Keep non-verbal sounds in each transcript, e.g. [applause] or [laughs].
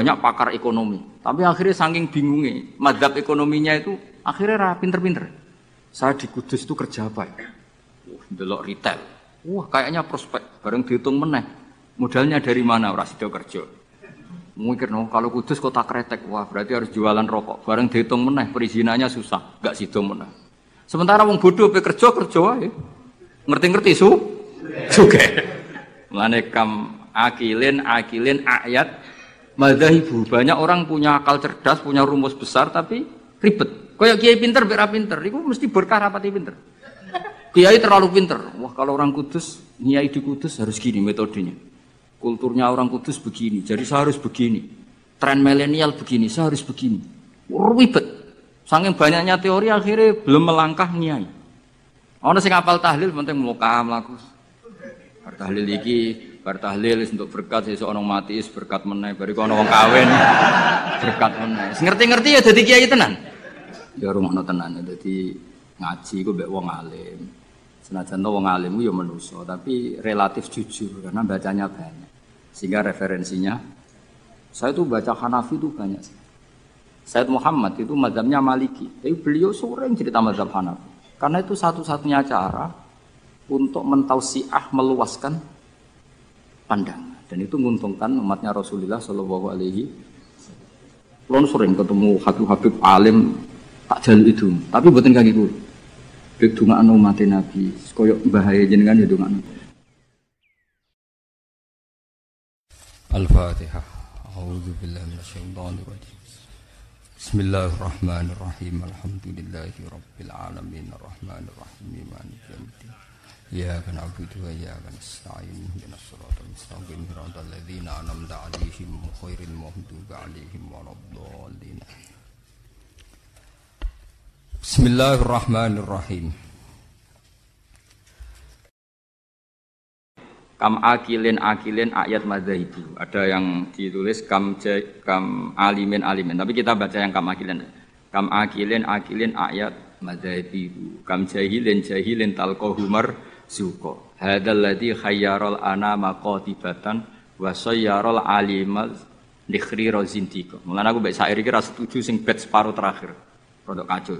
banyak pakar ekonomi. Tapi akhirnya saking bingungnya, madhab ekonominya itu akhirnya pinter-pinter. Saya di Kudus itu kerja apa ya? Wah, delok retail. Wah, kayaknya prospek. Bareng dihitung meneh. Modalnya dari mana ora sida kerja? Mungkin no, kalau Kudus kota kretek, wah berarti harus jualan rokok. Bareng dihitung meneh, perizinannya susah, gak sido meneh. Sementara wong bodoh pe kerja kerja wae. Ngerti-ngerti su? Juga. Mulane kam akilin akilin ayat madhahibu. Banyak orang punya akal cerdas, punya rumus besar tapi ribet. Kayak kiai pinter, bera pinter. Itu mesti berkah rapati pinter. Kiai terlalu pinter. Wah kalau orang kudus, kiai di kudus harus gini metodenya. Kulturnya orang kudus begini, jadi saya harus begini. Tren milenial begini, saya harus begini. Ribet. Saking banyaknya teori akhirnya belum melangkah niai. Ono sing apal tahlil penting muka mlaku. Tahlil iki, bar tahlil untuk berkat sesuk ono mati is berkat meneh, bariku ono wong kawin berkat meneh. ngerti-ngerti ya dadi kiai tenan. Ya rumono tenan ya dadi ngaji ku mbek wong alim. Senajan wong alim ya manusa, tapi relatif jujur karena bacanya banyak. Sehingga referensinya saya tuh baca Hanafi itu banyak sih. Said Muhammad itu mazhabnya Maliki. Tapi beliau sering cerita mazhab Hanafi. Karena itu satu-satunya cara untuk mentausiah meluaskan pandangan. Dan itu menguntungkan umatnya Rasulullah Shallallahu Alaihi Wasallam. sering ketemu Habib-Habib alim tak jalan itu, tapi buatin kaki gue. Bik dunga anu mati Nabi, koyok bahaya jenengan ya dunga Al-Fatihah. A'udzu billahi minasyaitonir rajim. Bismillahirrahmanirrahim. Alhamdulillahi rabbil alamin arrahmanirrahim maliki. Iyyaka na'budu wa iyyaka nasta'in. Ihdinas siratal mustaqim. Siratal ladzina an'amta 'alaihim ghairil maghdubi 'alaihim waladdallin. Bismillahirrahmanirrahim. kam akilin akilin ayat madzahibu. Ada yang ditulis kam kam alimin alimin. Tapi kita baca yang kam akilin. Kam akilin akilin ayat madzahibu. Kam jahilin jahilin talqahumar zuko. Hadzal ladzi khayyaral anama qatibatan wa sayyaral alimal dikhri rozintika. Mulane aku mbek sair iki ra setuju sing bet separuh terakhir. Produk kacau.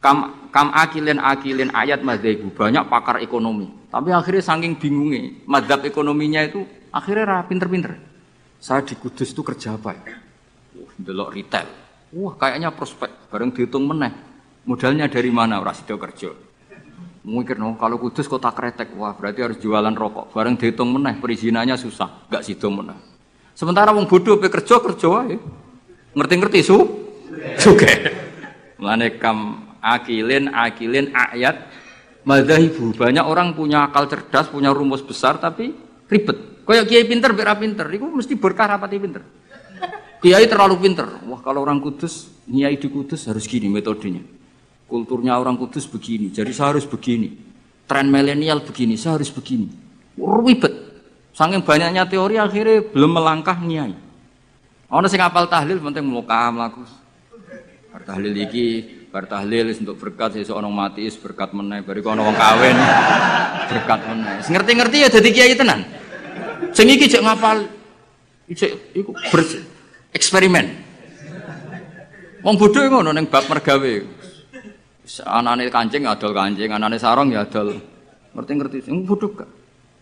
Kam kam akilin akilin ayat madzahibu. Banyak pakar ekonomi tapi akhirnya saking bingungnya, madhab ekonominya itu akhirnya ra pinter-pinter. Saya di Kudus itu kerja apa ya? Delok retail. Wah, kayaknya prospek. Bareng dihitung meneh. Modalnya dari mana ora sida kerja? Mungkin no, kalau Kudus kota kretek, wah berarti harus jualan rokok. Bareng dihitung meneh, perizinannya susah, gak sida meneh. Sementara wong bodoh pe kerja kerja wae. Ngerti-ngerti su? Juga. Mulane kam akilin akilin ayat madhahibu. Banyak orang punya akal cerdas, punya rumus besar tapi ribet. Kayak kiai pinter, bera pinter. Itu mesti berkah rapati pinter. Kiai terlalu pinter. Wah kalau orang kudus, kiai di kudus harus gini metodenya. Kulturnya orang kudus begini, jadi saya harus begini. Tren milenial begini, saya harus begini. Ribet. Saking banyaknya teori akhirnya belum melangkah niai. Ono sing apal tahlil penting muka mlaku. Tahlil iki bar tahlil untuk berkat sesuk ana mati is berkat meneh bariku ana wong kawin berkat meneh ngerti-ngerti ya dadi kiai tenan sing iki cek ngapal cek iku ber eksperimen. Wong bodho ngono ning bab mergawe. Anane kancing adol kancing anane sarong ya adol. Ngerti-ngerti sing bodho gak?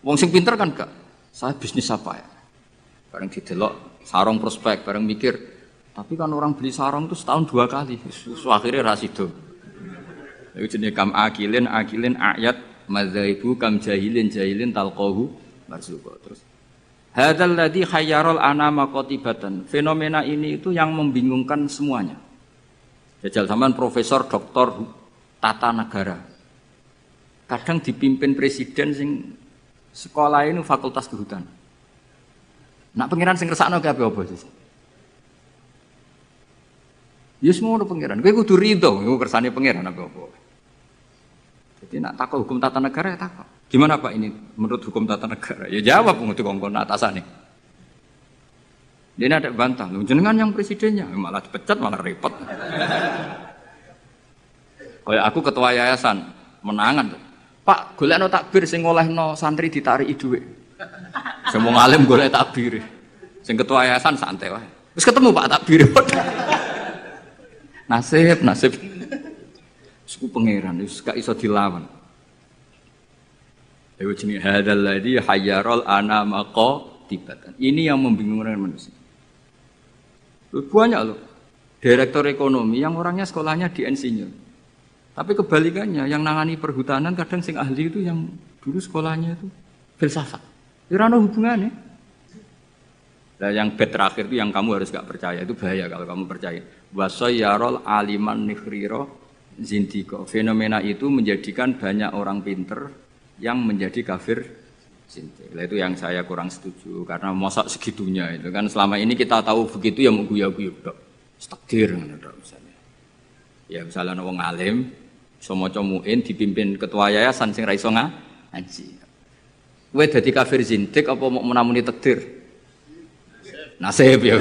Wong sing pinter kan gak? Saya bisnis apa ya? Bareng didelok sarong prospek bareng mikir. Tapi kan orang beli sarung itu setahun dua kali. Akhirnya rasido. Itu jenis kam akilin akilin ayat madzaibu kam jahilin jahilin talqahu marzuqa. Terus Hadal ladhi khayyarul anama qatibatan. Fenomena ini itu yang membingungkan semuanya. Jajal zaman profesor doktor tata negara. Kadang dipimpin presiden sing sekolah ini fakultas kehutanan. Nak pengiran sing ngersakno ke apa sih? Ya semua pangeran. Kowe kudu rido, iku kersane pangeran apa apa. Jadi nak takut hukum tata negara ya takut. Gimana Pak ini menurut hukum tata negara? Ya jawab untuk kongkon atasannya. Dia ada bantah, jenengan yang presidennya malah dipecat malah repot. Kayak aku ketua yayasan menangan tuh. Pak, golek no takbir sing no santri ditarik dhuwit. Semua ngalim golek takbir. Sing ketua yayasan santai wae. Wis ketemu Pak Takbir. [laughs] nasib, nasib. Suku pangeran wis gak iso dilawan. Ayo jenis hadal ladzi hayyarul anama tibatan. Ini yang membingungkan manusia. Banyak loh. Direktur ekonomi yang orangnya sekolahnya di insinyur. Tapi kebalikannya, yang nangani perhutanan kadang sing ahli itu yang dulu sekolahnya itu filsafat. Ya hubungannya. Nah, yang bed terakhir itu yang kamu harus gak percaya itu bahaya kalau kamu percaya. Wasoyarol aliman nikhriro zindiko. Fenomena itu menjadikan banyak orang pinter yang menjadi kafir zindik. Nah, itu yang saya kurang setuju karena masa segitunya itu kan selama ini kita tahu begitu ya mau guyu-guyu dok. Takdir misalnya. Ya misalnya wong alim semua muin dipimpin ketua yayasan sing ra iso ngaji. Kowe dadi kafir zindik apa mau menamuni takdir? nasib ya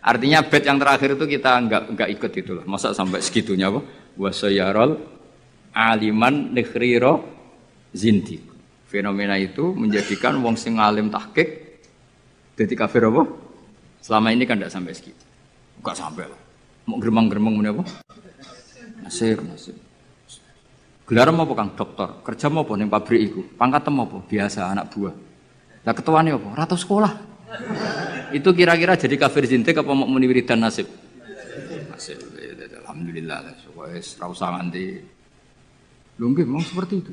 Artinya bed yang terakhir itu kita enggak enggak ikut itu lah. Masa sampai segitunya apa? Wasayarol aliman nikhriro zinti. Fenomena itu menjadikan wong sing alim tahqiq jadi kafir apa? Selama ini kan enggak sampai segitu. Enggak sampai lah. Mau geremang-geremang mana apa? Nasib, nasib. Gelar apa kang dokter? Kerja mau apa nih pabrik itu? Pangkat mau apa? Biasa anak buah. Lah ketuane apa? Ratu sekolah. Itu kira-kira jadi kafir zintik apa mau muni wiridan nasib? Nasib. Alhamdulillah lah. Wes ra usah nganti. Lho nggih memang seperti itu.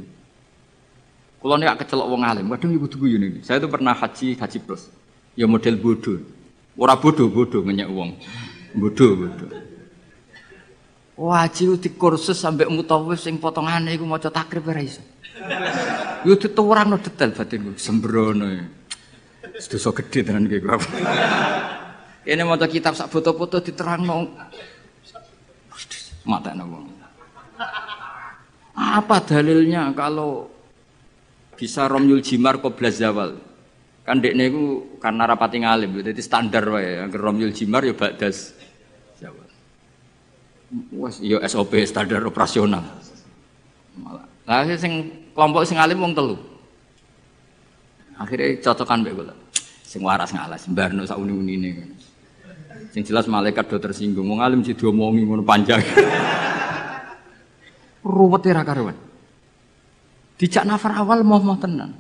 Kalau nek kecelok wong alim, kadang ibu tugu ini. Saya itu pernah haji haji plus. Ya model bodoh. Ora bodoh bodoh ngenyek wong. Bodoh bodoh. Wajib di kursus sampai mutawif sing potongane iku maca takrib ora iso. Yo dituwurangno detail batin sembrono. Sedoso gede tenan iki kok. Ini mau kitab sak foto-foto diterangno. Mata wong. Apa dalilnya kalau bisa romyul jimar kobra zawal? Kan dek niku karena rapati ngalim, jadi standar wae. Yang romyul jimar ya bakdas zawal. Wes ya SOP standar operasional. Malah. Lah sing kelompok sing alim wong telu. Akhirnya cocokan mbek kula. Sing waras ngalas, mbarno sak uni-unine. Sing jelas malaikat do tersinggung, wong alim sing diomongi ngono panjang. [laughs] Ruwet ra karuan. Dijak nafar awal mau-mau tenan.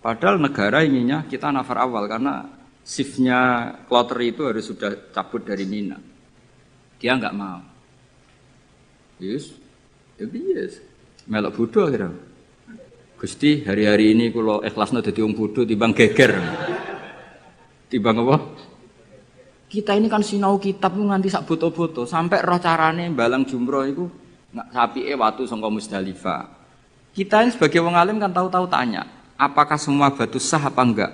Padahal negara inginnya kita nafar awal karena shiftnya kloter itu harus sudah cabut dari Mina. Dia nggak mau. Yes, ya yes. Melok bodoh akhirnya. Gusti hari-hari ini kalau ikhlasnya jadi wong bodoh timbang geger. Timbang apa? Kita ini kan sinau kitab nganti sak boto-boto sampai roh carane balang jumroh itu sapi eh watu songko musdalifah. Kita ini sebagai wong alim kan tahu-tahu tanya, apakah semua batu sah apa enggak?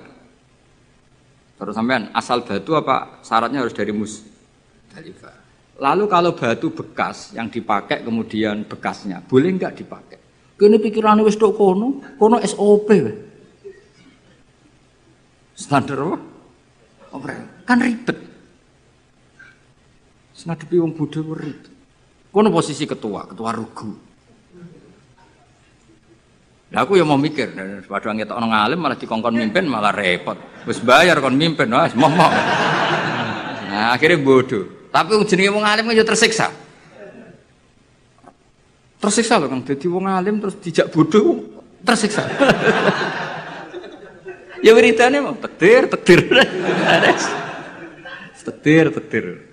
Terus sampean asal batu apa syaratnya harus dari musdalifah. Lalu kalau batu bekas yang dipakai kemudian bekasnya boleh enggak dipakai? Kene pikirane wis tok kono, kono SOP. Standar apa? Apa? Kan ribet. Ngadepi wong bodho ribet. Kono posisi ketua, ketua rugu. Lah aku ya mau mikir, padha ngetok nang alim malah dikongkon mimpin malah repot. Wis bayar kon mimpin, wis momok. Nah, akhirnya bodoh. Tapi jenenge wong alim ya tersiksa. Tersiksa loh Kang, jadi wong alim terus dijak bodoh tersiksa. [laughs] ya wiridane mau tektir, tektir. tektir, tektir.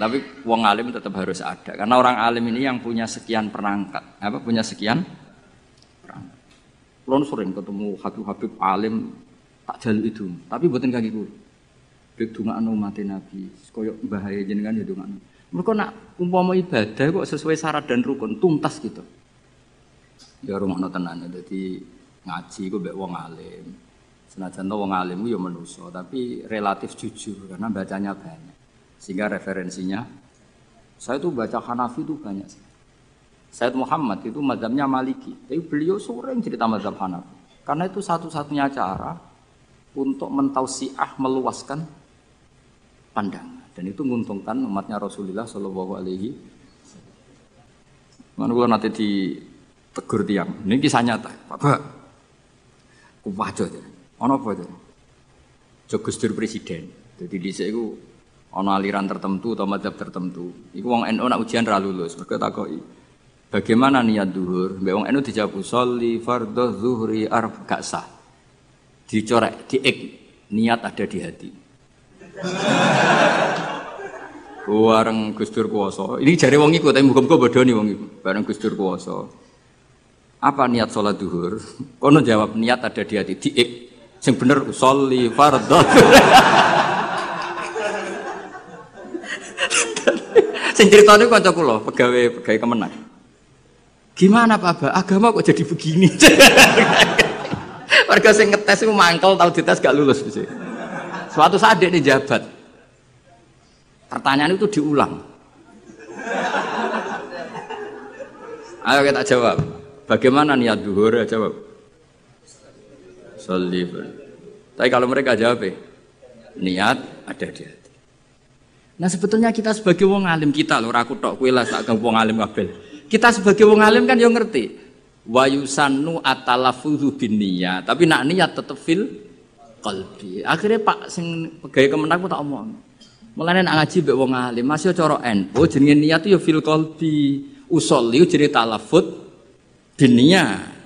Tapi wong alim tetap harus ada karena orang alim ini yang punya sekian perangkat, apa punya sekian perangkat. Kulon sering ketemu habib-habib alim tak jaluk itu, tapi buatin kaki gue. Bek anu mati Nabi, koyok bahaya jenengan ya dongakno. Mereka nak umpama ibadah kok sesuai syarat dan rukun tuntas gitu. Ya rumah tenan jadi ngaji gue bek wong alim. Senajan wong alim ya menuso, tapi relatif jujur karena bacanya banyak. Sehingga referensinya saya tuh baca Hanafi itu banyak sih. Said Muhammad itu mazhabnya Maliki, tapi beliau sering cerita mazhab Hanafi. Karena itu satu-satunya cara untuk mentausiah meluaskan pandangan dan itu menguntungkan umatnya Rasulullah Shallallahu Alaihi Mana kalau nanti di tegur tiang, ini kisah nyata, Bapak, kuwajo aja. Ono apa itu? Jogus presiden. Jadi di itu ono aliran tertentu atau madhab tertentu. Iku wong NU nak ujian ra lulus. Mergo takoki. Bagaimana niat duhur? Mbak wong NU dijawab sholli fardhu zuhri arf gak sah. Dicorek, diik niat ada di hati. [laughs] Bareng Gus Dur kuwasa. Ini jari wong iku tapi muga-muga bodoni wong iku. Bareng Gus Dur kuwasa. Apa niat sholat duhur? Kono jawab niat ada di hati. Diik sing bener sholli fardhu. [laughs] Sing ceritane kanca kula, pegawai pegawai kemenang. Gimana Pak Ba? Agama kok jadi begini? [laughs] Warga sing ngetes itu mangkel tahu dites gak lulus bisa. Suatu saat dia ini jabat. Pertanyaan itu diulang. Ayo kita jawab. Bagaimana niat duhur? Ya jawab. Salibun. Tapi kalau mereka jawab, niat ada di hati. Nah sebetulnya kita sebagai wong alim kita loh, aku tok kue lah tak wong alim kabel. Kita sebagai wong alim kan yang ngerti. Wayusanu atalafuzu bin niat, tapi nak niat tetep fil kalbi. Akhirnya Pak sing pegawai kemenang tak omong. Mulane nak ngaji mbek wong alim, masih cara NU jenenge niat ya fil qalbi. Usolli jenenge talafut dunia.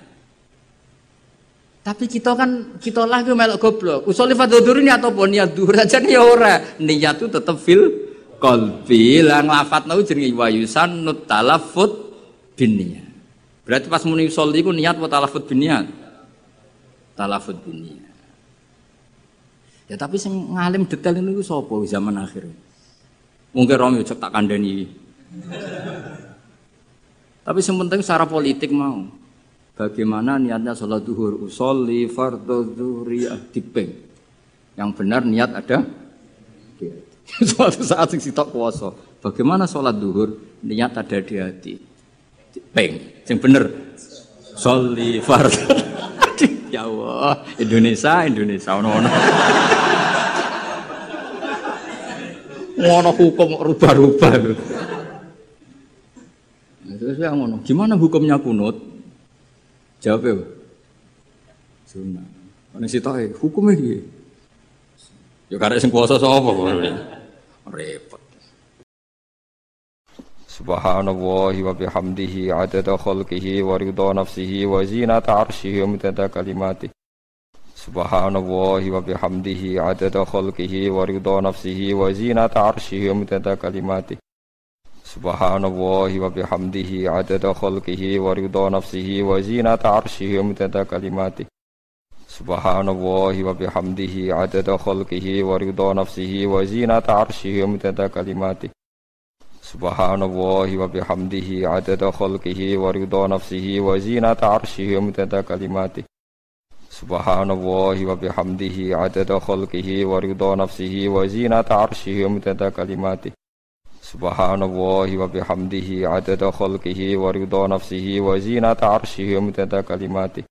Tapi kita kan kita lah itu melok goblok. Usolli fadhudur ini atau pun niat duhur aja nih ya ora. Niat itu tetap fil qalbi. Lah nglafatno jenenge wa yusannut talafut dunia. Berarti pas muni usolli ku niat wa talafut dunia. Talafut dunia. Ya tapi sing ngalim detail ini sapa zaman akhir. Mungkin Romi cek tak kandani. tapi yang secara politik mau. Bagaimana niatnya sholat duhur usolli fardhu zuhri dipeng. Yang benar niat ada [laughs] Suatu saat sing sitok kuasa. Bagaimana sholat duhur niat ada di hati. Peng. Yang bener. Sholli fardhu. [laughs] ya Allah, Indonesia, Indonesia ono-ono. Ngono [laughs] hukum rubah-rubah. Nah, terus ya ngono. Gimana hukumnya kunut? Jawab ya. Sunnah. Ana sitoke hukumnya dia. Ya karek sing kuasa sapa Repot. Subhanallahi wa bihamdihi adada khalqihi wa ridha nafsihi wa zinata arshihi wa midada kalimatihi. Subhanallahi wa bihamdihi adada khalqihi wa ridha nafsihi wa zinata arshihi wa midada kalimatihi. Subhanallahi wa bihamdihi adada khalqihi wa ridha nafsihi wa zinata arshihi wa midada kalimatihi. Subhanallahi wa bihamdihi adada khalqihi wa ridha nafsihi wa zinata arshihi wa midada kalimatihi. Subhanallahi wa bihamdihi adada khalqihi wa ridha nafsihi wa zinata arshihi wa kalimatihi. Subhanallahi wa bihamdihi adada khalqihi wa ridha nafsihi wa zinata arshihi wa kalimatihi. Subhanallahi wa bihamdihi adada khalqihi wa ridha nafsihi wa zinata arshihi wa midada kalimatihi.